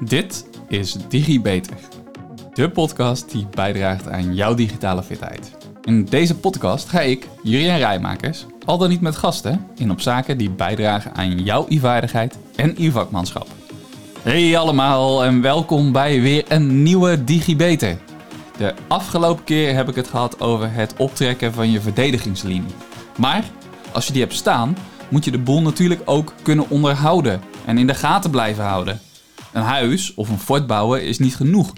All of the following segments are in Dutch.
Dit is DigiBeter, de podcast die bijdraagt aan jouw digitale fitheid. In deze podcast ga ik, Jurien Rijmakers, al dan niet met gasten, in op zaken die bijdragen aan jouw e-vaardigheid en e-vakmanschap. Hey allemaal en welkom bij weer een nieuwe DigiBeter. De afgelopen keer heb ik het gehad over het optrekken van je verdedigingslinie. Maar als je die hebt staan, moet je de boel natuurlijk ook kunnen onderhouden en in de gaten blijven houden. Een huis of een fort bouwen is niet genoeg.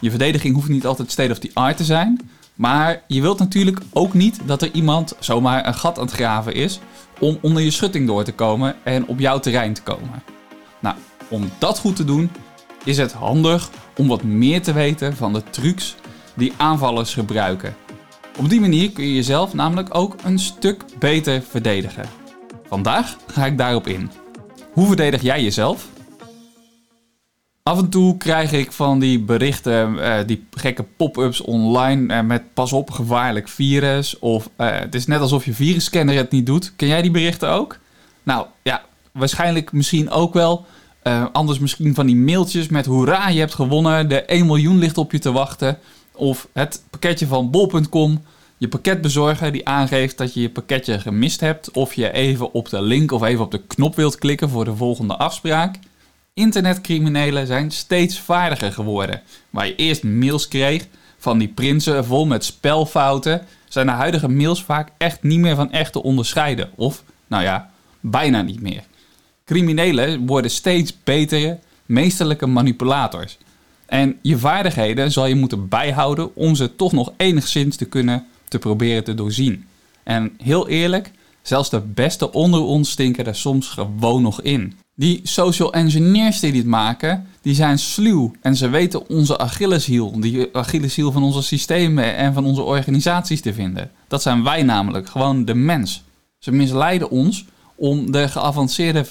Je verdediging hoeft niet altijd state of the art te zijn, maar je wilt natuurlijk ook niet dat er iemand zomaar een gat aan het graven is om onder je schutting door te komen en op jouw terrein te komen. Nou, om dat goed te doen is het handig om wat meer te weten van de trucs die aanvallers gebruiken. Op die manier kun je jezelf namelijk ook een stuk beter verdedigen. Vandaag ga ik daarop in. Hoe verdedig jij jezelf? Af en toe krijg ik van die berichten, uh, die gekke pop-ups online uh, met pas op, gevaarlijk virus. Of uh, het is net alsof je virusscanner het niet doet. Ken jij die berichten ook? Nou ja, waarschijnlijk misschien ook wel. anders misschien van die mailtjes met hoera, je hebt gewonnen, de 1 miljoen ligt op je te wachten. Of het pakketje van bol.com, je pakketbezorger die aangeeft dat je je pakketje gemist hebt. Of je even op de link of even op de knop wilt klikken voor de volgende afspraak. Internetcriminelen zijn steeds vaardiger geworden. Waar je eerst mails kreeg van die prinsen vol met spelfouten, zijn de huidige mails vaak echt niet meer van echt te onderscheiden. Of, nou ja, bijna niet meer. Criminelen worden steeds betere, meesterlijke manipulators. En je vaardigheden zal je moeten bijhouden om ze toch nog enigszins te kunnen te proberen te doorzien. En heel eerlijk, zelfs de beste onder ons stinken er soms gewoon nog in. Die social engineers die dit maken, die zijn sluw en ze weten onze Achilleshiel, die Achilleshiel van onze systemen en van onze organisaties te vinden. Dat zijn wij namelijk, gewoon de mens. Ze misleiden ons om de geavanceerde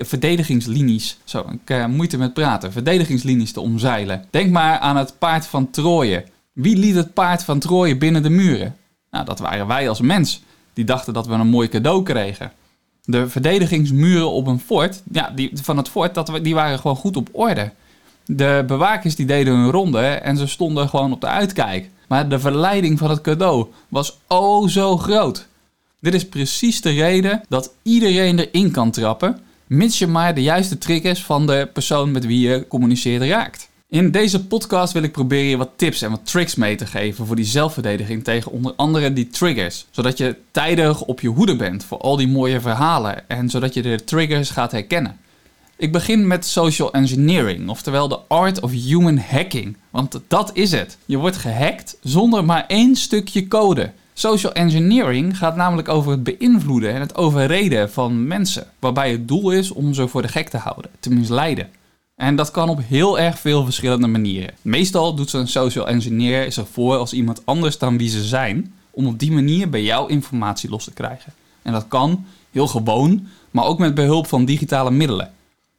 verdedigingslinies, zo, ik heb moeite met praten, verdedigingslinies te omzeilen. Denk maar aan het paard van Troje. Wie liet het paard van Troje binnen de muren? Nou, dat waren wij als mens. Die dachten dat we een mooi cadeau kregen. De verdedigingsmuren op een fort, ja, die, van het fort, dat, die waren gewoon goed op orde. De bewakers die deden hun ronde en ze stonden gewoon op de uitkijk. Maar de verleiding van het cadeau was oh zo groot. Dit is precies de reden dat iedereen erin kan trappen, mits je maar de juiste triggers van de persoon met wie je communiceert raakt. In deze podcast wil ik proberen je wat tips en wat tricks mee te geven voor die zelfverdediging tegen onder andere die triggers. Zodat je tijdig op je hoede bent voor al die mooie verhalen en zodat je de triggers gaat herkennen. Ik begin met social engineering, oftewel de art of human hacking. Want dat is het. Je wordt gehackt zonder maar één stukje code. Social engineering gaat namelijk over het beïnvloeden en het overreden van mensen, waarbij het doel is om ze voor de gek te houden, te misleiden. En dat kan op heel erg veel verschillende manieren. Meestal doet zo'n social engineer zich voor als iemand anders dan wie ze zijn, om op die manier bij jou informatie los te krijgen. En dat kan heel gewoon, maar ook met behulp van digitale middelen.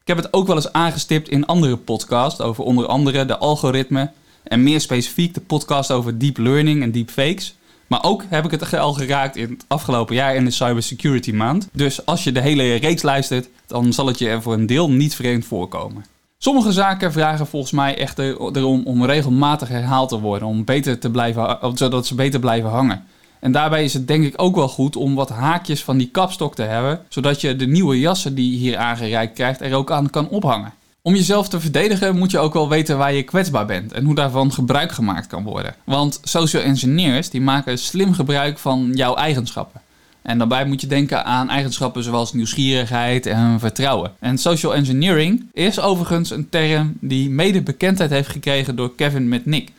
Ik heb het ook wel eens aangestipt in andere podcasts over onder andere de algoritme en meer specifiek de podcast over deep learning en deepfakes. Maar ook heb ik het al geraakt in het afgelopen jaar in de Cybersecurity Maand. Dus als je de hele reeks luistert, dan zal het je er voor een deel niet vreemd voorkomen. Sommige zaken vragen volgens mij echter erom om regelmatig herhaald te worden, om beter te blijven, zodat ze beter blijven hangen. En daarbij is het denk ik ook wel goed om wat haakjes van die kapstok te hebben, zodat je de nieuwe jassen die je hier aangereikt krijgt er ook aan kan ophangen. Om jezelf te verdedigen moet je ook wel weten waar je kwetsbaar bent en hoe daarvan gebruik gemaakt kan worden. Want social engineers die maken slim gebruik van jouw eigenschappen. En daarbij moet je denken aan eigenschappen zoals nieuwsgierigheid en vertrouwen. En social engineering is overigens een term die mede bekendheid heeft gekregen door Kevin Mitnick.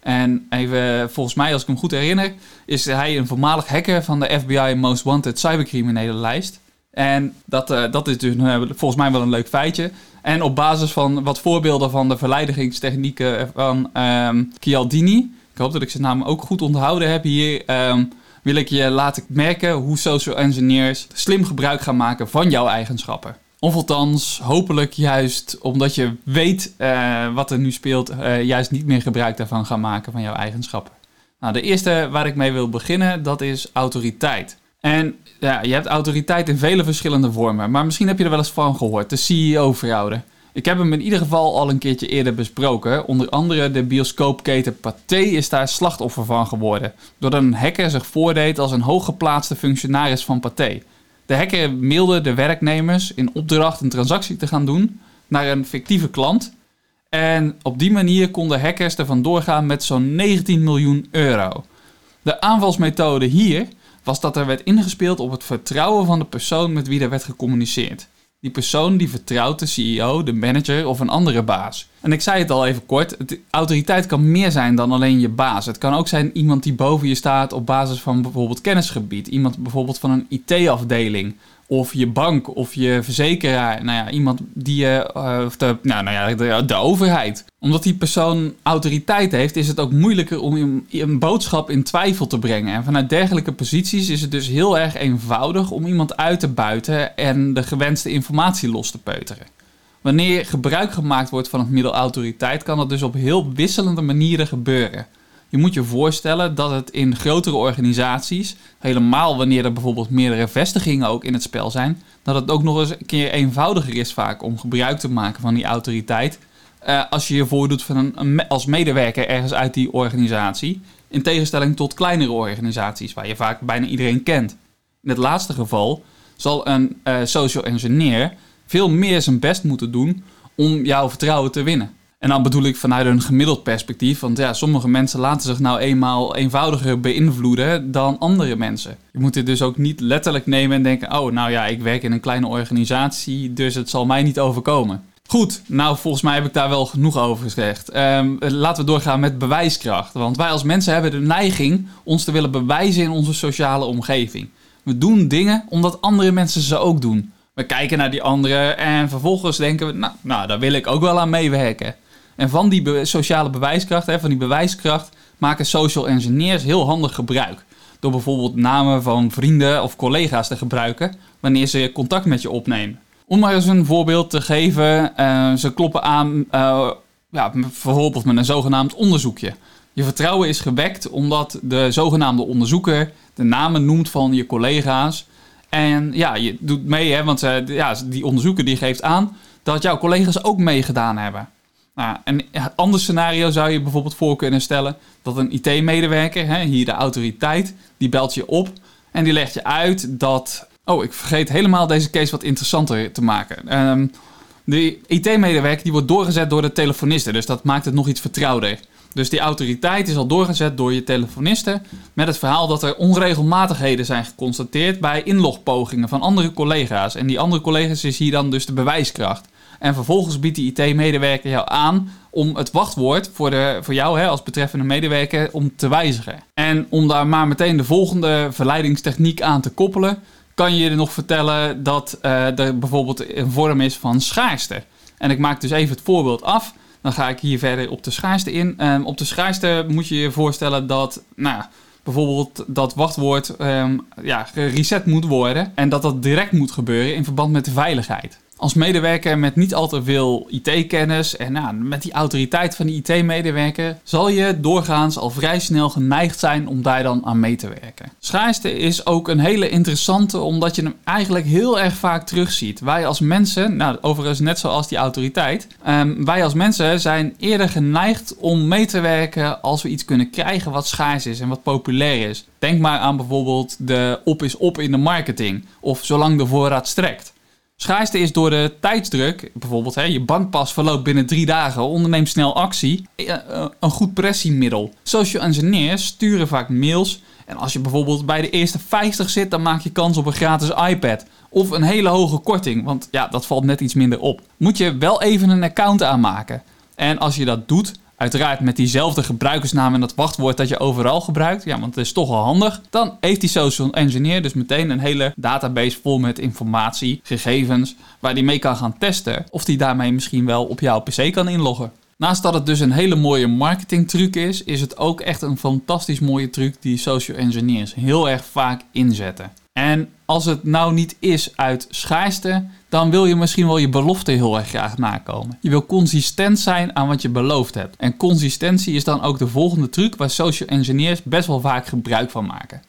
En even, volgens mij, als ik hem goed herinner, is hij een voormalig hacker van de FBI Most Wanted cybercriminele lijst. En dat, uh, dat is dus uh, volgens mij wel een leuk feitje. En op basis van wat voorbeelden van de verleidigingstechnieken van um, Chialdini, ik hoop dat ik zijn naam ook goed onthouden heb hier, um, wil ik je laten merken hoe social engineers slim gebruik gaan maken van jouw eigenschappen. Of althans, hopelijk juist omdat je weet uh, wat er nu speelt, uh, juist niet meer gebruik daarvan gaan maken van jouw eigenschappen. Nou, de eerste waar ik mee wil beginnen, dat is autoriteit. En ja, je hebt autoriteit in vele verschillende vormen, maar misschien heb je er wel eens van gehoord, de CEO-fraude. Ik heb hem in ieder geval al een keertje eerder besproken. Onder andere de bioscoopketen Pathé is daar slachtoffer van geworden. Doordat een hacker zich voordeed als een hooggeplaatste functionaris van Pathé. De hacker mailde de werknemers in opdracht een transactie te gaan doen naar een fictieve klant. En op die manier konden hackers er vandoor gaan met zo'n 19 miljoen euro. De aanvalsmethode hier was dat er werd ingespeeld op het vertrouwen van de persoon met wie er werd gecommuniceerd. Die persoon die vertrouwt de CEO, de manager of een andere baas. En ik zei het al even kort, autoriteit kan meer zijn dan alleen je baas. Het kan ook zijn iemand die boven je staat op basis van bijvoorbeeld kennisgebied. Iemand bijvoorbeeld van een IT-afdeling of je bank of je verzekeraar. Nou ja, iemand die je, uh, de, nou, nou ja, de, de, overheid. Omdat die persoon autoriteit heeft, is het ook moeilijker om een, een boodschap in twijfel te brengen. En vanuit dergelijke posities is het dus heel erg eenvoudig om iemand uit te buiten en de gewenste informatie los te peuteren. Wanneer gebruik gemaakt wordt van het middel autoriteit, kan dat dus op heel wisselende manieren gebeuren. Je moet je voorstellen dat het in grotere organisaties, helemaal wanneer er bijvoorbeeld meerdere vestigingen ook in het spel zijn, dat het ook nog eens een keer eenvoudiger is vaak om gebruik te maken van die autoriteit. Uh, als je je voordoet van een, als medewerker ergens uit die organisatie, in tegenstelling tot kleinere organisaties waar je vaak bijna iedereen kent. In het laatste geval zal een uh, social engineer veel meer zijn best moeten doen om jouw vertrouwen te winnen. En dan bedoel ik vanuit een gemiddeld perspectief. Want ja, sommige mensen laten zich nou eenmaal eenvoudiger beïnvloeden dan andere mensen. Je moet dit dus ook niet letterlijk nemen en denken: oh, nou ja, ik werk in een kleine organisatie, dus het zal mij niet overkomen. Goed, nou volgens mij heb ik daar wel genoeg over gezegd. Um, laten we doorgaan met bewijskracht. Want wij als mensen hebben de neiging ons te willen bewijzen in onze sociale omgeving. We doen dingen omdat andere mensen ze ook doen. We kijken naar die anderen en vervolgens denken we, nou, nou daar wil ik ook wel aan meewerken. En van die sociale bewijskracht, hè, van die bewijskracht, maken social engineers heel handig gebruik. Door bijvoorbeeld namen van vrienden of collega's te gebruiken wanneer ze contact met je opnemen. Om maar eens een voorbeeld te geven, uh, ze kloppen aan, uh, ja, bijvoorbeeld met een zogenaamd onderzoekje. Je vertrouwen is gewekt omdat de zogenaamde onderzoeker de namen noemt van je collega's. En ja, je doet mee, hè, want uh, ja, die onderzoeker die geeft aan dat jouw collega's ook meegedaan hebben. Nou, een ander scenario zou je bijvoorbeeld voor kunnen stellen dat een IT-medewerker, hier de autoriteit, die belt je op en die legt je uit dat. Oh, ik vergeet helemaal deze case wat interessanter te maken. Um, de IT-medewerker die wordt doorgezet door de telefoniste, dus dat maakt het nog iets vertrouwder. Dus die autoriteit is al doorgezet door je telefoniste met het verhaal dat er onregelmatigheden zijn geconstateerd bij inlogpogingen van andere collega's. En die andere collega's is hier dan dus de bewijskracht. En vervolgens biedt die IT-medewerker jou aan om het wachtwoord voor, de, voor jou hè, als betreffende medewerker om te wijzigen. En om daar maar meteen de volgende verleidingstechniek aan te koppelen, kan je nog vertellen dat uh, er bijvoorbeeld een vorm is van schaarste. En ik maak dus even het voorbeeld af. Dan ga ik hier verder op de schaarste in. Um, op de schaarste moet je je voorstellen dat, nou, bijvoorbeeld dat wachtwoord um, ja, gereset moet worden. En dat dat direct moet gebeuren in verband met de veiligheid als medewerker met niet al te veel IT-kennis en nou, met die autoriteit van die IT-medewerker zal je doorgaans al vrij snel geneigd zijn om daar dan aan mee te werken. Schaarste is ook een hele interessante omdat je hem eigenlijk heel erg vaak terugziet. Wij als mensen, nou overigens net zoals die autoriteit, um, wij als mensen zijn eerder geneigd om mee te werken als we iets kunnen krijgen wat schaars is en wat populair is. Denk maar aan bijvoorbeeld de op is op in de marketing of zolang de voorraad strekt. Schaarste is door de tijdsdruk, bijvoorbeeld hè, je bankpas verloopt binnen drie dagen, onderneem snel actie, eh, eh, een goed pressiemiddel. Social engineers sturen vaak mails en als je bijvoorbeeld bij de eerste 50 zit, dan maak je kans op een gratis iPad. Of een hele hoge korting, want ja, dat valt net iets minder op. Moet je wel even een account aanmaken. En als je dat doet, Uiteraard met diezelfde gebruikersnaam en dat wachtwoord dat je overal gebruikt. Ja, want het is toch wel handig. Dan heeft die social engineer dus meteen een hele database vol met informatie, gegevens, waar die mee kan gaan testen of die daarmee misschien wel op jouw PC kan inloggen. Naast dat het dus een hele mooie marketingtruc is, is het ook echt een fantastisch mooie truc die social engineers heel erg vaak inzetten. En als het nou niet is uit schaarste, dan wil je misschien wel je belofte heel erg graag nakomen. Je wil consistent zijn aan wat je beloofd hebt. En consistentie is dan ook de volgende truc waar social engineers best wel vaak gebruik van maken.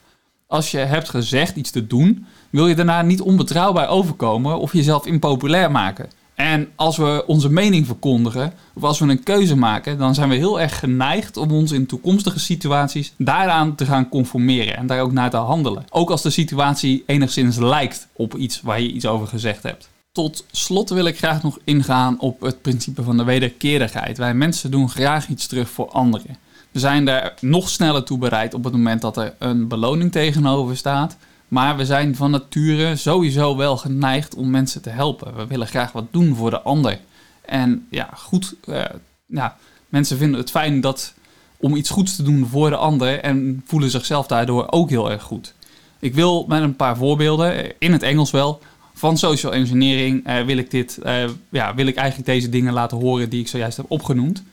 Als je hebt gezegd iets te doen, wil je daarna niet onbetrouwbaar overkomen of jezelf impopulair maken. En als we onze mening verkondigen, of als we een keuze maken, dan zijn we heel erg geneigd om ons in toekomstige situaties daaraan te gaan conformeren en daar ook naar te handelen. Ook als de situatie enigszins lijkt op iets waar je iets over gezegd hebt. Tot slot wil ik graag nog ingaan op het principe van de wederkerigheid. Wij mensen doen graag iets terug voor anderen. We zijn er nog sneller toe bereid op het moment dat er een beloning tegenover staat. Maar we zijn van nature sowieso wel geneigd om mensen te helpen. We willen graag wat doen voor de ander. En ja, goed, uh, ja, mensen vinden het fijn dat, om iets goeds te doen voor de ander en voelen zichzelf daardoor ook heel erg goed. Ik wil met een paar voorbeelden, in het Engels wel, van social engineering uh, wil, ik dit, ja, wil ik eigenlijk deze dingen laten horen die ik zojuist heb opgenoemd.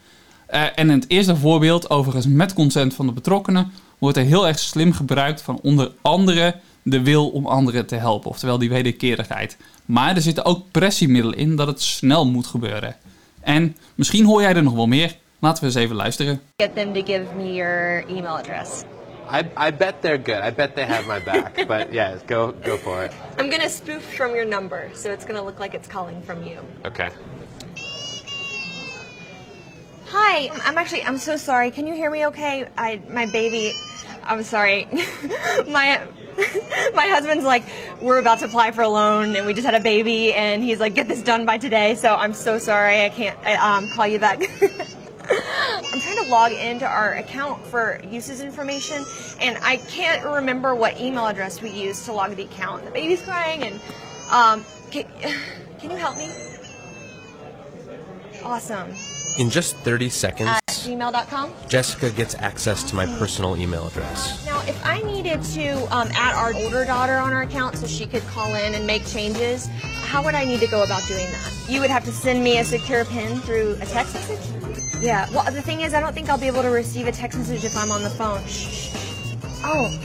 en het eerste voorbeeld, overigens met consent van de betrokkenen, wordt er heel erg slim gebruikt van onder andere de wil om anderen te helpen, oftewel die wederkerigheid. Maar er zitten ook pressiemiddelen in dat het snel moet gebeuren. En misschien hoor jij er nog wel meer. Laten we eens even luisteren. Get them to give me your email address. I, I bet they're good. I bet they have my back. but yeah, go go for it. I'm gonna spoof from your number, so it's gonna look like it's calling from you. Okay. Hi, I'm actually I'm so sorry. Can you hear me okay? I my baby I'm sorry. my my husband's like, we're about to apply for a loan, and we just had a baby, and he's like, get this done by today. So I'm so sorry, I can't um, call you back. I'm trying to log into our account for uses information, and I can't remember what email address we used to log the account. The baby's crying, and um, can, can you help me? Awesome. In just 30 seconds, At gmail.com. Jessica gets access to my personal email address. Now, if I needed to um, add our older daughter on our account so she could call in and make changes, how would I need to go about doing that? You would have to send me a secure PIN through a text message? Yeah, well, the thing is, I don't think I'll be able to receive a text message if I'm on the phone. Shh. Oh,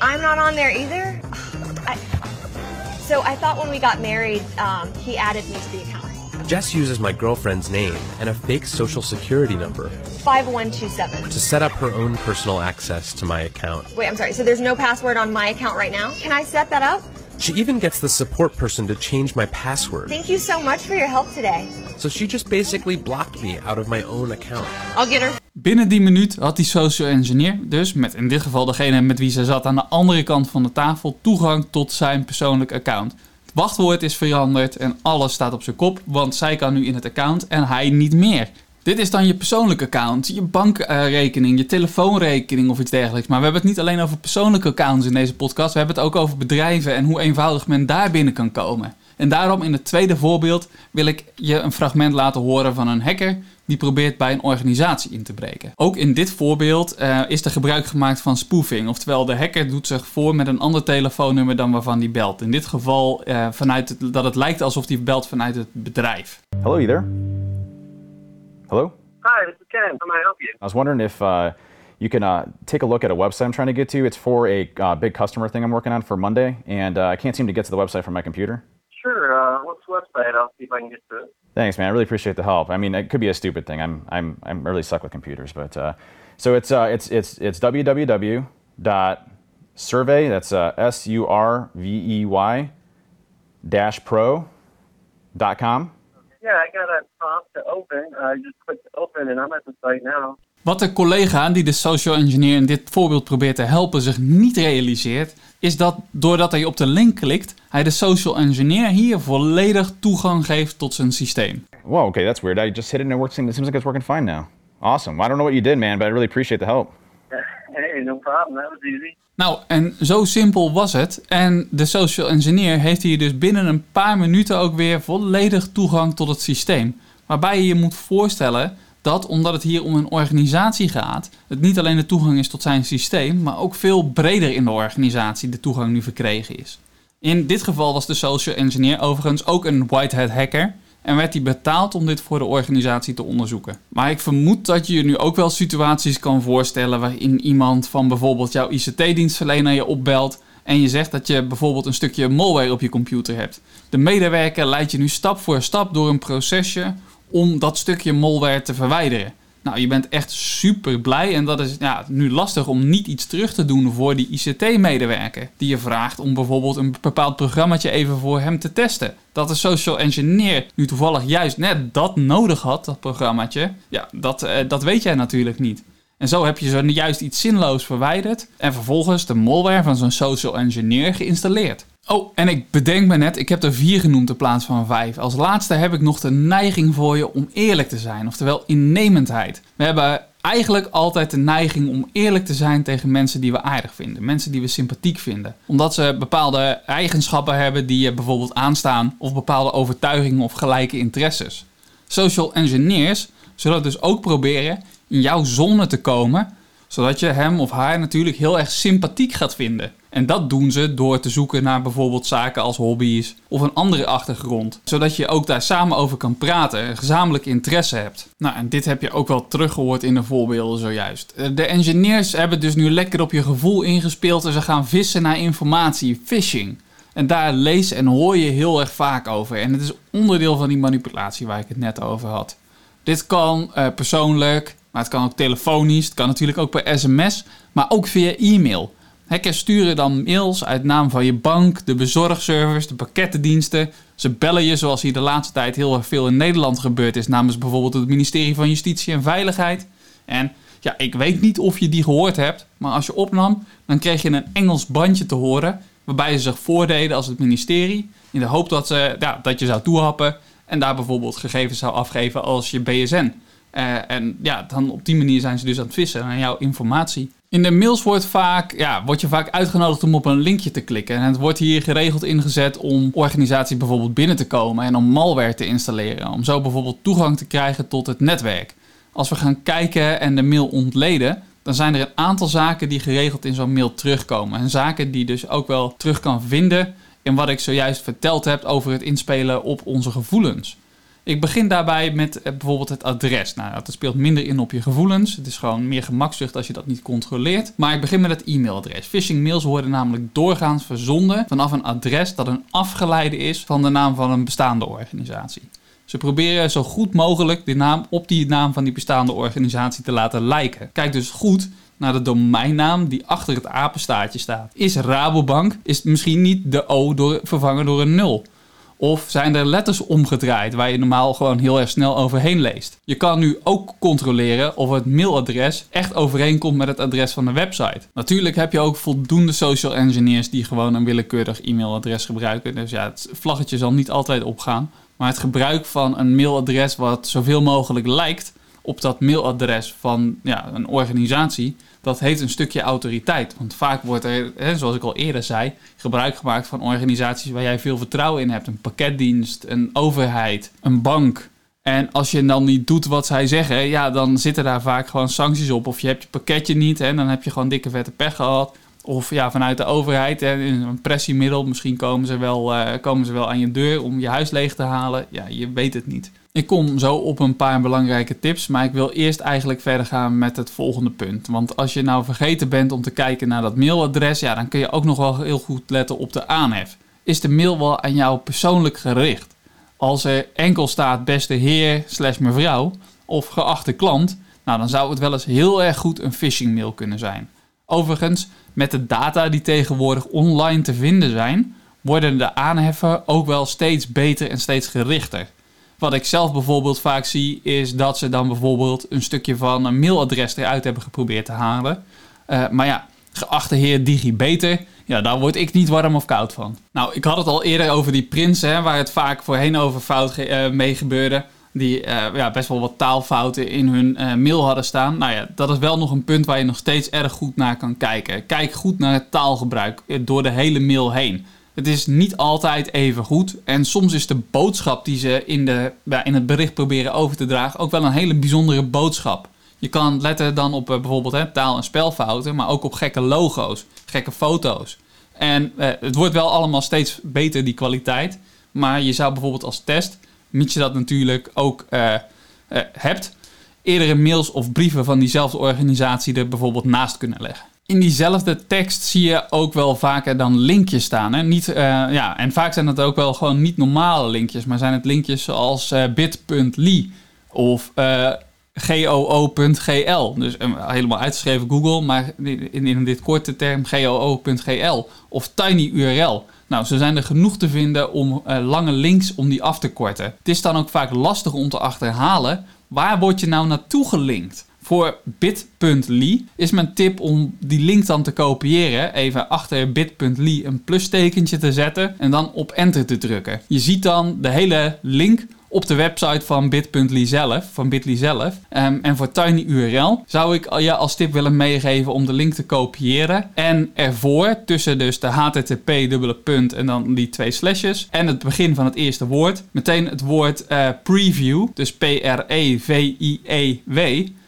I'm not on there either? I, so I thought when we got married, um, he added me to the account. Jess uses my girlfriend's name and a fake social security number 5127. to set up her own personal access to my account. Wait, I'm sorry. So there's no password on my account right now? Can I set that up? She even gets the support person to change my password. Thank you so much for your help today. So she just basically blocked me out of my own account. I'll get her. Binnen die minuut had die social engineer, dus met in dit geval degene met wie ze zat aan de andere kant van de tafel, toegang tot zijn persoonlijk account. Wachtwoord is veranderd en alles staat op zijn kop, want zij kan nu in het account en hij niet meer. Dit is dan je persoonlijke account, je bankrekening, je telefoonrekening of iets dergelijks. Maar we hebben het niet alleen over persoonlijke accounts in deze podcast. We hebben het ook over bedrijven en hoe eenvoudig men daar binnen kan komen. En daarom in het tweede voorbeeld wil ik je een fragment laten horen van een hacker die probeert bij een organisatie in te breken. Ook in dit voorbeeld uh, is er gebruik gemaakt van spoofing. Oftewel, de hacker doet zich voor met een ander telefoonnummer dan waarvan die belt. In dit geval uh, vanuit het, dat het lijkt alsof hij belt vanuit het bedrijf. Hello, you there? Hello? Hi, this is Ken. How may I help you? I was wondering if uh, you can uh, take a look at a website I'm trying to get to. It's for a uh, big customer thing I'm working on for Monday, and uh, I can't seem to get to the website from my computer. Sure. Uh, what's the website? I'll see if I can get to it. Thanks, man. I really appreciate the help. I mean, it could be a stupid thing. I'm I'm I'm really suck with computers, but uh, so it's uh, it's it's it's www dot survey. That's uh, S U R V E Y dash pro dot com. Yeah, I got a prompt to open. I just clicked open and I'm at the site now. Wat de collega die de social engineer in dit voorbeeld probeert te helpen zich niet realiseert, is dat doordat hij op de link klikt, hij de social engineer hier volledig toegang geeft tot zijn systeem. Whoa, okay, that's weird. I just hit it and it works. It seems like it's working fine now. Awesome. Well, I don't know what you did, man, but I really appreciate the help. Hey, no problem. That was easy. Nou, en zo simpel was het. En de social engineer heeft hier dus binnen een paar minuten ook weer volledig toegang tot het systeem. Waarbij je je moet voorstellen dat, omdat het hier om een organisatie gaat, het niet alleen de toegang is tot zijn systeem, maar ook veel breder in de organisatie de toegang nu verkregen is. In dit geval was de social engineer overigens ook een white hat hacker en werd hij betaald om dit voor de organisatie te onderzoeken. Maar ik vermoed dat je je nu ook wel situaties kan voorstellen waarin iemand van bijvoorbeeld jouw ICT-dienstverlener je opbelt en je zegt dat je bijvoorbeeld een stukje malware op je computer hebt. De medewerker leidt je nu stap voor stap door een procesje om dat stukje malware te verwijderen. Nou, je bent echt super blij en dat is ja, nu lastig om niet iets terug te doen voor die ICT-medewerker. Die je vraagt om bijvoorbeeld een bepaald programmaatje even voor hem te testen. Dat de social engineer nu toevallig juist net dat nodig had, dat programmaatje. Ja, dat, eh, dat weet jij natuurlijk niet. En zo heb je zo juist iets zinloos verwijderd en vervolgens de malware van zo'n social engineer geïnstalleerd. Oh, en ik bedenk me net, ik heb er vier genoemd in plaats van vijf. Als laatste heb ik nog de neiging voor je om eerlijk te zijn, oftewel innemendheid. We hebben eigenlijk altijd de neiging om eerlijk te zijn tegen mensen die we aardig vinden, mensen die we sympathiek vinden. Omdat ze bepaalde eigenschappen hebben die je bijvoorbeeld aanstaan, of bepaalde overtuigingen of gelijke interesses. Social engineers zullen dus ook proberen in jouw zone te komen, zodat je hem of haar natuurlijk heel erg sympathiek gaat vinden. En dat doen ze door te zoeken naar bijvoorbeeld zaken als hobby's of een andere achtergrond. Zodat je ook daar samen over kan praten en gezamenlijk interesse hebt. Nou, en dit heb je ook wel teruggehoord in de voorbeelden zojuist. De engineers hebben dus nu lekker op je gevoel ingespeeld en ze gaan vissen naar informatie, phishing. En daar lees en hoor je heel erg vaak over. En het is onderdeel van die manipulatie waar ik het net over had. Dit kan uh, persoonlijk, maar het kan ook telefonisch, het kan natuurlijk ook per sms, maar ook via e-mail. Hackers sturen dan mails uit naam van je bank, de bezorgservice, de pakkettendiensten. Ze bellen je, zoals hier de laatste tijd heel erg veel in Nederland gebeurd is, namens bijvoorbeeld het ministerie van Justitie en Veiligheid. En ja, ik weet niet of je die gehoord hebt, maar als je opnam, dan kreeg je een Engels bandje te horen, waarbij ze zich voordeden als het ministerie, in de hoop dat, ze, ja, dat je zou toehappen en daar bijvoorbeeld gegevens zou afgeven als je BSN. Uh, en ja, dan op die manier zijn ze dus aan het vissen naar jouw informatie. In de mails wordt, vaak, ja, word je vaak uitgenodigd om op een linkje te klikken. En het wordt hier geregeld ingezet om organisaties bijvoorbeeld binnen te komen en om malware te installeren. Om zo bijvoorbeeld toegang te krijgen tot het netwerk. Als we gaan kijken en de mail ontleden, dan zijn er een aantal zaken die geregeld in zo'n mail terugkomen. En zaken die dus ook wel terug kan vinden in wat ik zojuist verteld heb over het inspelen op onze gevoelens. Ik begin daarbij met eh, bijvoorbeeld het adres. Nou, dat speelt minder in op je gevoelens. Het is gewoon meer gemakzucht als je dat niet controleert. Maar ik begin met het e-mailadres. Phishing mails worden namelijk doorgaans verzonden vanaf een adres dat een afgeleide is van de naam van een bestaande organisatie. Ze proberen zo goed mogelijk de naam op die naam van die bestaande organisatie te laten lijken. Kijk dus goed naar de domeinnaam die achter het apenstaartje staat. Is Rabobank, is misschien niet de O door, vervangen door een 0. Of zijn er letters omgedraaid waar je normaal gewoon heel erg snel overheen leest? Je kan nu ook controleren of het mailadres echt overeenkomt met het adres van de website. Natuurlijk heb je ook voldoende social engineers die gewoon een willekeurig e-mailadres gebruiken. Dus ja, het vlaggetje zal niet altijd opgaan. Maar het gebruik van een mailadres wat zoveel mogelijk lijkt op dat mailadres van ja, een organisatie, dat heeft een stukje autoriteit. Want vaak wordt er, hè, zoals ik al eerder zei, gebruik gemaakt van organisaties waar jij veel vertrouwen in hebt. Een pakketdienst, een overheid, een bank. En als je dan niet doet wat zij zeggen, ja, dan zitten daar vaak gewoon sancties op. Of je hebt je pakketje niet, en dan heb je gewoon dikke vette pech gehad. Of ja, vanuit de overheid, hè, een pressiemiddel. Misschien komen ze, wel, uh, komen ze wel aan je deur om je huis leeg te halen. Ja, je weet het niet. Ik kom zo op een paar belangrijke tips, maar ik wil eerst eigenlijk verder gaan met het volgende punt. Want als je nou vergeten bent om te kijken naar dat mailadres, ja, dan kun je ook nog wel heel goed letten op de aanhef. Is de mail wel aan jou persoonlijk gericht? Als er enkel staat beste heer slash mevrouw of geachte klant, nou dan zou het wel eens heel erg goed een phishing mail kunnen zijn. Overigens, met de data die tegenwoordig online te vinden zijn, worden de aanheffen ook wel steeds beter en steeds gerichter. Wat ik zelf bijvoorbeeld vaak zie, is dat ze dan bijvoorbeeld een stukje van een mailadres eruit hebben geprobeerd te halen. Uh, maar ja, geachte heer Digibeter, ja, daar word ik niet warm of koud van. Nou, ik had het al eerder over die prinsen, waar het vaak voorheen over fout uh, mee gebeurde. Die uh, ja, best wel wat taalfouten in hun mail hadden staan. Nou ja, dat is wel nog een punt waar je nog steeds erg goed naar kan kijken. Kijk goed naar het taalgebruik door de hele mail heen. Het is niet altijd even goed. En soms is de boodschap die ze in, de, in het bericht proberen over te dragen ook wel een hele bijzondere boodschap. Je kan letten dan op eh, bijvoorbeeld hè, taal- en spelfouten, maar ook op gekke logo's, gekke foto's. En eh, het wordt wel allemaal steeds beter, die kwaliteit. Maar je zou bijvoorbeeld als test, mits je dat natuurlijk ook uh, hebt, eerdere mails of brieven van diezelfde organisatie er bijvoorbeeld naast kunnen leggen in diezelfde tekst zie je ook wel vaker dan linkjes staan. Hè? Niet, uh, ja, en vaak zijn het ook wel gewoon niet normale linkjes, maar zijn het linkjes zoals uh, bit.ly of uh, goo.gl. Dus helemaal uitgeschreven Google, maar in, in dit korte term goo.gl of tinyurl. Nou, zo zijn er genoeg te vinden om lange links om die af te korten. Het is dan ook vaak lastig om te achterhalen waar word je nou naartoe gelinkt. Voor bit.ly is mijn tip om die link dan te kopiëren. Even achter bit.ly een plustekentje te zetten en dan op enter te drukken. Je ziet dan de hele link op de website van bit.ly zelf, van bit.ly zelf. Um, en voor tinyurl zou ik je als tip willen meegeven om de link te kopiëren. En ervoor, tussen dus de http dubbele punt en dan die twee slashes en het begin van het eerste woord, meteen het woord uh, preview, dus P-R-E-V-I-E-W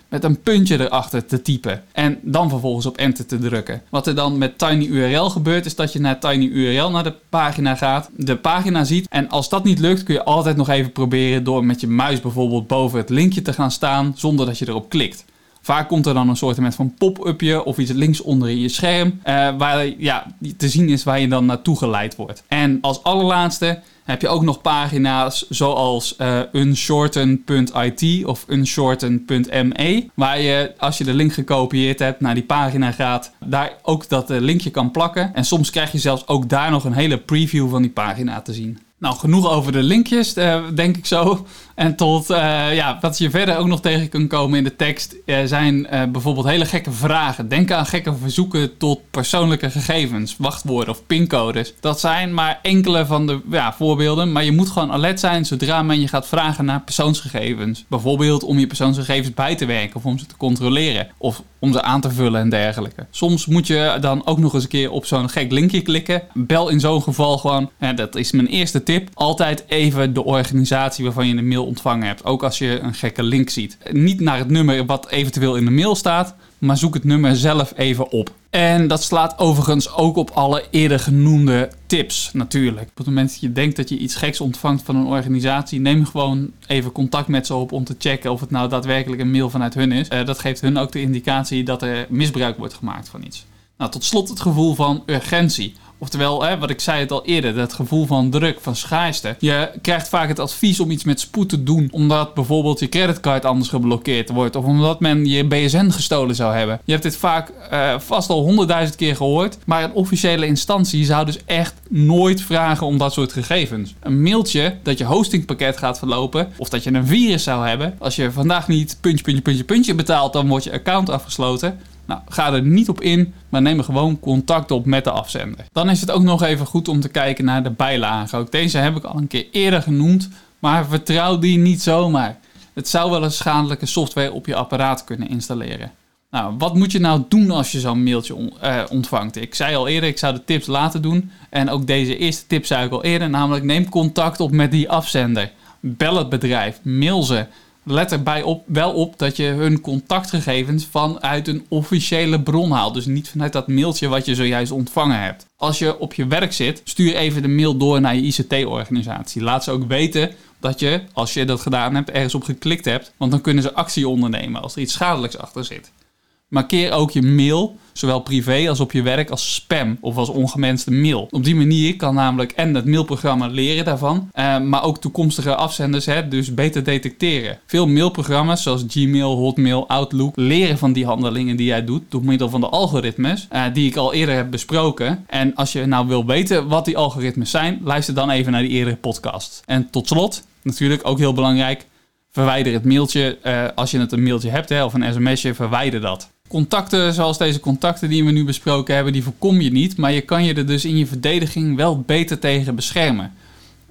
met een puntje erachter te typen. En dan vervolgens op enter te drukken. Wat er dan met TinyURL gebeurt, is dat je naar TinyURL naar de pagina gaat, de pagina ziet. En als dat niet lukt, kun je altijd nog even proberen door met je muis bijvoorbeeld boven het linkje te gaan staan, zonder dat je erop klikt. Vaak komt er dan een soort van pop-upje of iets links onder in je scherm, uh, waar ja, te zien is waar je dan naartoe geleid wordt. En als allerlaatste heb je ook nog pagina's zoals uh, unshorten.it of unshorten.me, waar je als je de link gekopieerd hebt naar die pagina gaat, daar ook dat uh, linkje kan plakken. En soms krijg je zelfs ook daar nog een hele preview van die pagina te zien. Nou, genoeg over de linkjes, uh, denk ik zo. En tot uh, ja, wat je verder ook nog tegen kunt komen in de tekst uh, zijn bijvoorbeeld hele gekke vragen. Denk aan gekke verzoeken tot persoonlijke gegevens, wachtwoorden of pincodes. Dat zijn maar enkele van de ja, voorbeelden, maar je moet gewoon alert zijn zodra men je gaat vragen naar persoonsgegevens. Bijvoorbeeld om je persoonsgegevens bij te werken of om ze te controleren of om ze aan te vullen en dergelijke. Soms moet je dan ook nog eens een keer op zo'n gek linkje klikken. Bel in zo'n geval gewoon, dat is mijn eerste tip, altijd even de organisatie waarvan je een mail ontvangen hebt. Ook als je een gekke link ziet. Niet naar het nummer wat eventueel in de mail staat, maar zoek het nummer zelf even op. En dat slaat overigens ook op alle eerder genoemde tips natuurlijk. Op het moment dat je denkt dat je iets geks ontvangt van een organisatie, neem gewoon even contact met ze op om te checken of het nou daadwerkelijk een mail vanuit hun is. Uh, dat geeft hun ook de indicatie dat er misbruik wordt gemaakt van iets. Nou, tot slot het gevoel van urgentie. Oftewel, hè, wat ik zei het al eerder, dat gevoel van druk, van schaarste. Je krijgt vaak het advies om iets met spoed te doen, omdat bijvoorbeeld je creditcard anders geblokkeerd wordt, of omdat men je BSN gestolen zou hebben. Je hebt dit vaak uh, vast al honderdduizend keer gehoord, maar een officiële instantie zou dus echt nooit vragen om dat soort gegevens. Een mailtje dat je hostingpakket gaat verlopen, of dat je een virus zou hebben, als je vandaag niet puntje, puntje, puntje, puntje betaalt, dan wordt je account afgesloten. Nou, ga er niet op in, maar neem gewoon contact op met de afzender. Dan is het ook nog even goed om te kijken naar de bijlagen. Ook deze heb ik al een keer eerder genoemd, maar vertrouw die niet zomaar. Het zou wel een schadelijke software op je apparaat kunnen installeren. Nou, wat moet je nou doen als je zo'n mailtje uh, ontvangt? Ik zei al eerder, ik zou de tips laten doen. En ook deze eerste tip zei ik al eerder, namelijk neem contact op met die afzender. Bel het bedrijf, mail ze let erbij op, wel op dat je hun contactgegevens vanuit een officiële bron haalt. Dus niet vanuit dat mailtje wat je zojuist ontvangen hebt. Als je op je werk zit, stuur even de mail door naar je ICT-organisatie. Laat ze ook weten dat je, als je dat gedaan hebt, ergens op geklikt hebt. Want dan kunnen ze actie ondernemen als er iets schadelijks achter zit. Markeer ook je mail, zowel privé als op je werk, als spam of als ongewenste mail. Op die manier kan namelijk en het mailprogramma leren daarvan, eh, maar ook toekomstige afzenders hè, dus beter detecteren. Veel mailprogramma's zoals Gmail, Hotmail, Outlook leren van die handelingen die jij doet door middel van de algoritmes eh, die ik al eerder heb besproken. En als je nou wil weten wat die algoritmes zijn, luister dan even naar die eerdere podcast. En tot slot, natuurlijk ook heel belangrijk, verwijder het mailtje. Uh, als je het een mailtje hebt hè, of een sms'je, verwijder dat. Contacten zoals deze contacten die we nu besproken hebben, die voorkom je niet. Maar je kan je er dus in je verdediging wel beter tegen beschermen.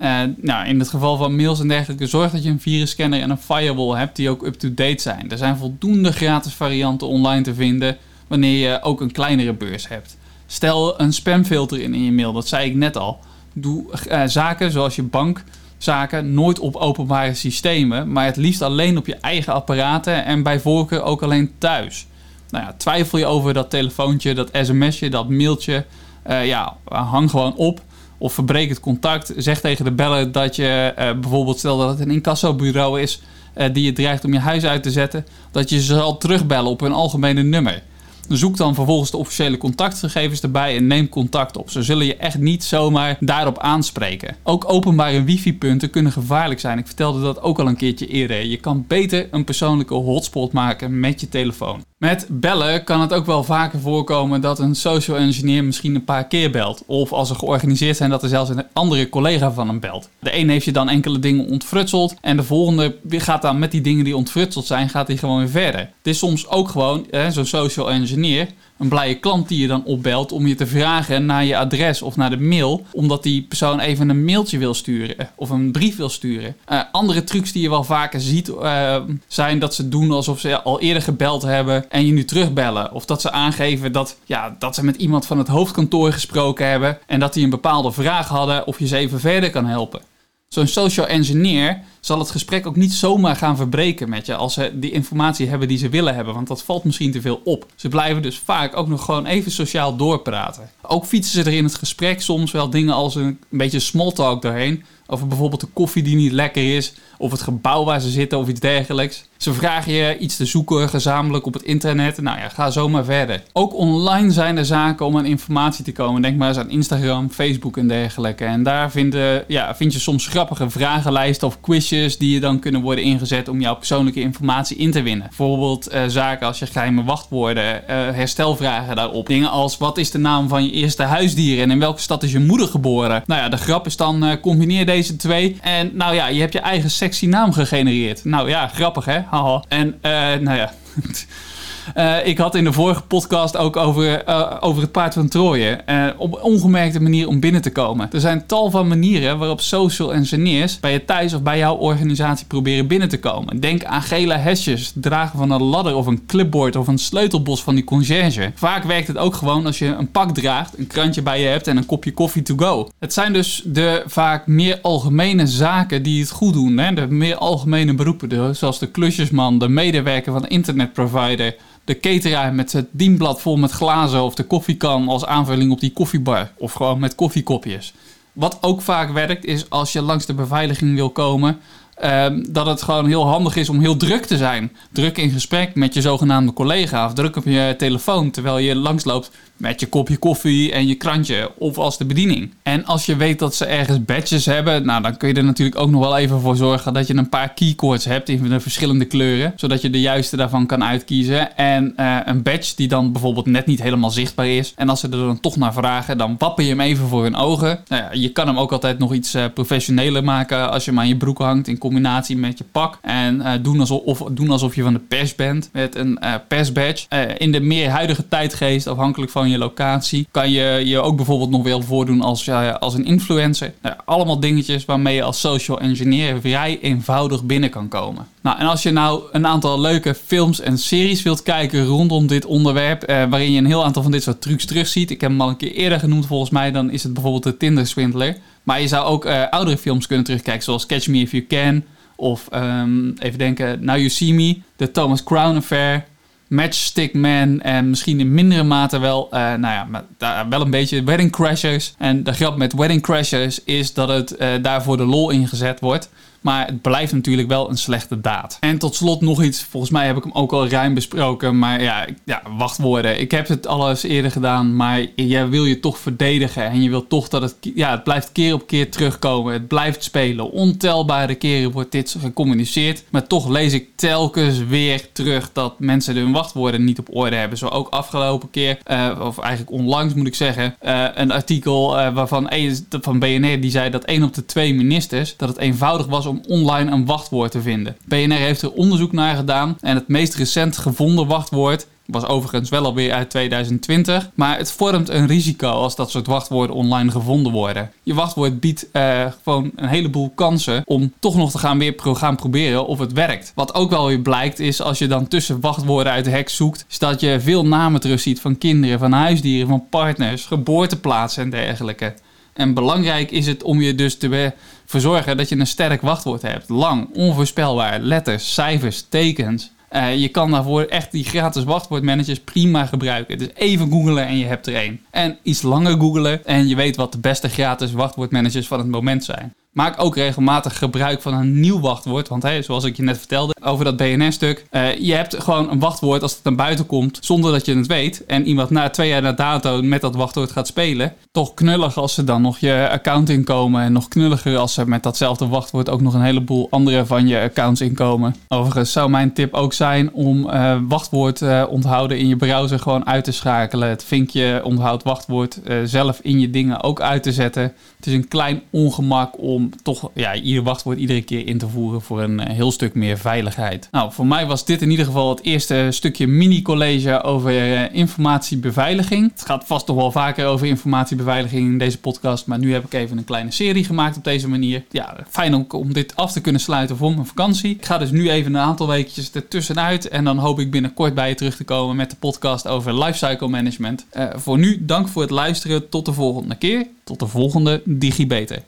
Uh, nou, in het geval van mails en dergelijke, zorg dat je een virusscanner en een firewall hebt die ook up-to-date zijn. Er zijn voldoende gratis varianten online te vinden wanneer je ook een kleinere beurs hebt. Stel een spamfilter in in je mail, dat zei ik net al. Doe uh, zaken zoals je bankzaken nooit op openbare systemen, maar het liefst alleen op je eigen apparaten en bij voorkeur ook alleen thuis nou ja, twijfel je over dat telefoontje, dat sms'je, dat mailtje, uh, ja, hang gewoon op. Of verbreek het contact. Zeg tegen de beller dat je uh, bijvoorbeeld, stel dat het een incassobureau is uh, die je dreigt om je huis uit te zetten, dat je ze zal terugbellen op een algemene nummer. Zoek dan vervolgens de officiële contactgegevens erbij en neem contact op. Ze zullen je echt niet zomaar daarop aanspreken. Ook openbare wifi-punten kunnen gevaarlijk zijn. Ik vertelde dat ook al een keertje eerder. Je kan beter een persoonlijke hotspot maken met je telefoon. Met bellen kan het ook wel vaker voorkomen dat een social engineer misschien een paar keer belt. Of als ze georganiseerd zijn dat er zelfs een andere collega van hem belt. De een heeft je dan enkele dingen ontfrutseld en de volgende gaat dan met die dingen die ontfrutseld zijn, gaat hij gewoon weer verder. Het is soms ook gewoon, zo'n social engineer, een blije klant die je dan opbelt om je te vragen naar je adres of naar de mail, omdat die persoon even een mailtje wil sturen of een brief wil sturen. Uh, andere trucs die je wel vaker ziet uh, zijn dat ze doen alsof ze al eerder gebeld hebben en je nu terugbellen. Of dat ze aangeven dat, ja, dat ze met iemand van het hoofdkantoor gesproken hebben en dat die een bepaalde vraag hadden of je ze even verder kan helpen. Zo'n social engineer zal het gesprek ook niet zomaar gaan verbreken met je als ze die informatie hebben die ze willen hebben, want dat valt misschien te veel op. Ze blijven dus vaak ook nog gewoon even sociaal doorpraten. Ook fietsen ze er in het gesprek soms wel dingen als een, beetje small talk doorheen, over bijvoorbeeld de koffie die niet lekker is, of het gebouw waar ze zitten of iets dergelijks. Ze vragen je iets te zoeken gezamenlijk op het internet. Nou ja, ga zo maar verder. Ook online zijn er zaken om aan informatie te komen. Denk maar eens aan Instagram, Facebook en dergelijke. En daar vinden, ja, vind je soms grappige vragenlijsten of quizjes die je dan kunnen worden ingezet om jouw persoonlijke informatie in te winnen. Bijvoorbeeld uh, zaken als je geheime wachtwoorden, uh, herstelvragen daarop. Dingen als wat is de naam van je eerste huisdier en in welke stad is je moeder geboren? Nou ja, de grap is dan uh, combineer deze twee en nou ja, je hebt je eigen sexy naam gegenereerd. Nou ja, grappig hè? Haha. En nou ja. Uh, ik had in de vorige podcast ook over, uh, over het paard van Troje. Uh, op ongemerkte manier om binnen te komen. Er zijn tal van manieren waarop social engineers bij je thuis of bij jouw organisatie proberen binnen te komen. Denk aan gele hesjes, dragen van een ladder of een clipboard of een sleutelbos van die conciërge. Vaak werkt het ook gewoon als je een pak draagt, een krantje bij je hebt en een kopje koffie to go. Het zijn dus de vaak meer algemene zaken die het goed doen. Hè? De meer algemene beroepen, zoals de klusjesman, de medewerker van de internetprovider de cateraar met het dienblad vol met glazen of de koffiekan als aanvulling op die koffiebar. Of gewoon met koffiekopjes. Wat ook vaak werkt is als je langs de beveiliging wil komen, um, dat het gewoon heel handig is om heel druk te zijn. Druk in gesprek met je zogenaamde collega of druk op je telefoon terwijl je langsloopt met je kopje koffie en je krantje of als de bediening. En als je weet dat ze ergens badges hebben, nou dan kun je er natuurlijk ook nog wel even voor zorgen dat je een paar keycords hebt in de verschillende kleuren, zodat je de juiste daarvan kan uitkiezen. En uh, een badge die dan bijvoorbeeld net niet helemaal zichtbaar is. En als ze er dan toch naar vragen, dan wappen je hem even voor hun ogen. Nou ja, je kan hem ook altijd nog iets uh, professioneler maken als je hem aan je broek hangt in combinatie met je pak. En uh, doen, alsof, of doen alsof je van de pers bent met een persbadge. in de meer huidige tijdgeest, afhankelijk van je locatie. Kan je je ook bijvoorbeeld nog wel voordoen als, als een influencer. Nou, allemaal dingetjes waarmee je als social engineer vrij eenvoudig binnen kan komen. Nou, en als je nou een aantal leuke films en series wilt kijken rondom dit onderwerp, uh, waarin je een heel aantal van dit soort trucs terugziet. Ik heb hem al een keer eerder genoemd volgens mij, dan is het bijvoorbeeld de Tinder Swindler. Maar je zou ook uh, oudere films kunnen terugkijken, zoals Catch Me If You Can. Of um, even denken, Now You See Me, The Thomas Crown Affair. Matchstick Man en misschien in mindere mate wel, uh, nou ja, maar, wel een beetje Wedding Crashers. En de grap met Wedding Crashers is dat het uh, daarvoor de lol ingezet wordt. Maar het blijft natuurlijk wel een slechte daad. En tot slot nog iets. Volgens mij heb ik hem ook al ruim besproken. Maar ja, ja wachtwoorden. Ik heb het al eens eerder gedaan. Maar jij wil je toch verdedigen. En je wil toch dat het... Ja, het blijft keer op keer terugkomen. Het blijft spelen. Ontelbare keren wordt dit gecommuniceerd. Maar toch lees ik telkens weer terug dat mensen hun wachtwoorden niet op orde hebben. Zo ook afgelopen keer. Uh, of eigenlijk onlangs moet ik zeggen. Uh, een artikel uh, waarvan van BNR die zei dat één op de twee ministers... dat het eenvoudig was om online een wachtwoord te vinden. BNR heeft er onderzoek naar gedaan en het meest recent gevonden wachtwoord was overigens wel alweer uit 2020. Maar het vormt een risico als dat soort wachtwoorden online gevonden worden. Je wachtwoord biedt uh, gewoon een heleboel kansen om toch nog te gaan weer proberen of het werkt. Wat ook wel weer blijkt is als je dan tussen wachtwoorden uit de hek zoekt, is dat je veel namen terugziet van kinderen, van huisdieren, van partners, geboorteplaatsen en dergelijke. En belangrijk is het om je dus te verzorgen dat je een sterk wachtwoord hebt. Lang, onvoorspelbaar, letters, cijfers, tekens. Uh, je kan daarvoor echt die gratis wachtwoordmanagers prima gebruiken. Dus even googlen en je hebt er één. En iets langer googlen en je weet wat de beste gratis wachtwoordmanagers van het moment zijn. Maak ook regelmatig gebruik van een nieuw wachtwoord. Want hè, zoals ik je net vertelde over dat BNR-stuk. Uh, je hebt gewoon een wachtwoord als het naar buiten komt zonder dat je het weet. En iemand na twee jaar na dato met dat wachtwoord gaat spelen. Toch knullig als ze dan nog je account inkomen. En nog knulliger als ze met datzelfde wachtwoord ook nog een heleboel andere van je accounts inkomen. Overigens zou mijn tip ook zijn om uh, wachtwoord uh, onthouden in je browser gewoon uit te schakelen. Het vinkje onthoud wachtwoord zelf in je dingen ook uit te zetten. Het is een klein ongemak om toch ja, ieder wachtwoord iedere keer in te voeren voor een heel stuk meer veiligheid. Nou, voor mij was dit in ieder geval het eerste stukje mini-college over uh, informatiebeveiliging. Het gaat vast nog wel vaker over informatiebeveiliging in deze podcast, maar nu heb ik even een kleine serie gemaakt op deze manier. Ja, fijn om dit af te kunnen sluiten voor mijn vakantie. Ik ga dus nu even een aantal weekjes ertussenuit en dan hoop ik binnenkort bij je terug te komen met de podcast over lifecycle management. Uh, voor nu, dank voor het luisteren. Tot de volgende keer. Tot de volgende DigiBeter.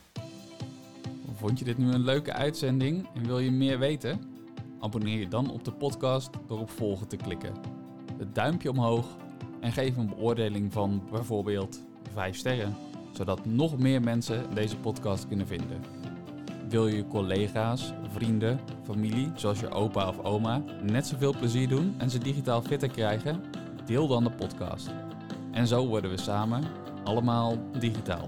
Vond je dit nu een leuke uitzending en wil je meer weten? Abonneer je dan op de podcast door op volgen te klikken. Het duimpje omhoog en geef een beoordeling van bijvoorbeeld 5 sterren, zodat nog meer mensen deze podcast kunnen vinden. Wil je collega's, vrienden, familie, zoals je opa of oma, net zoveel plezier doen en ze digitaal fitter krijgen? Deel dan de podcast. En zo worden we samen allemaal digitaal.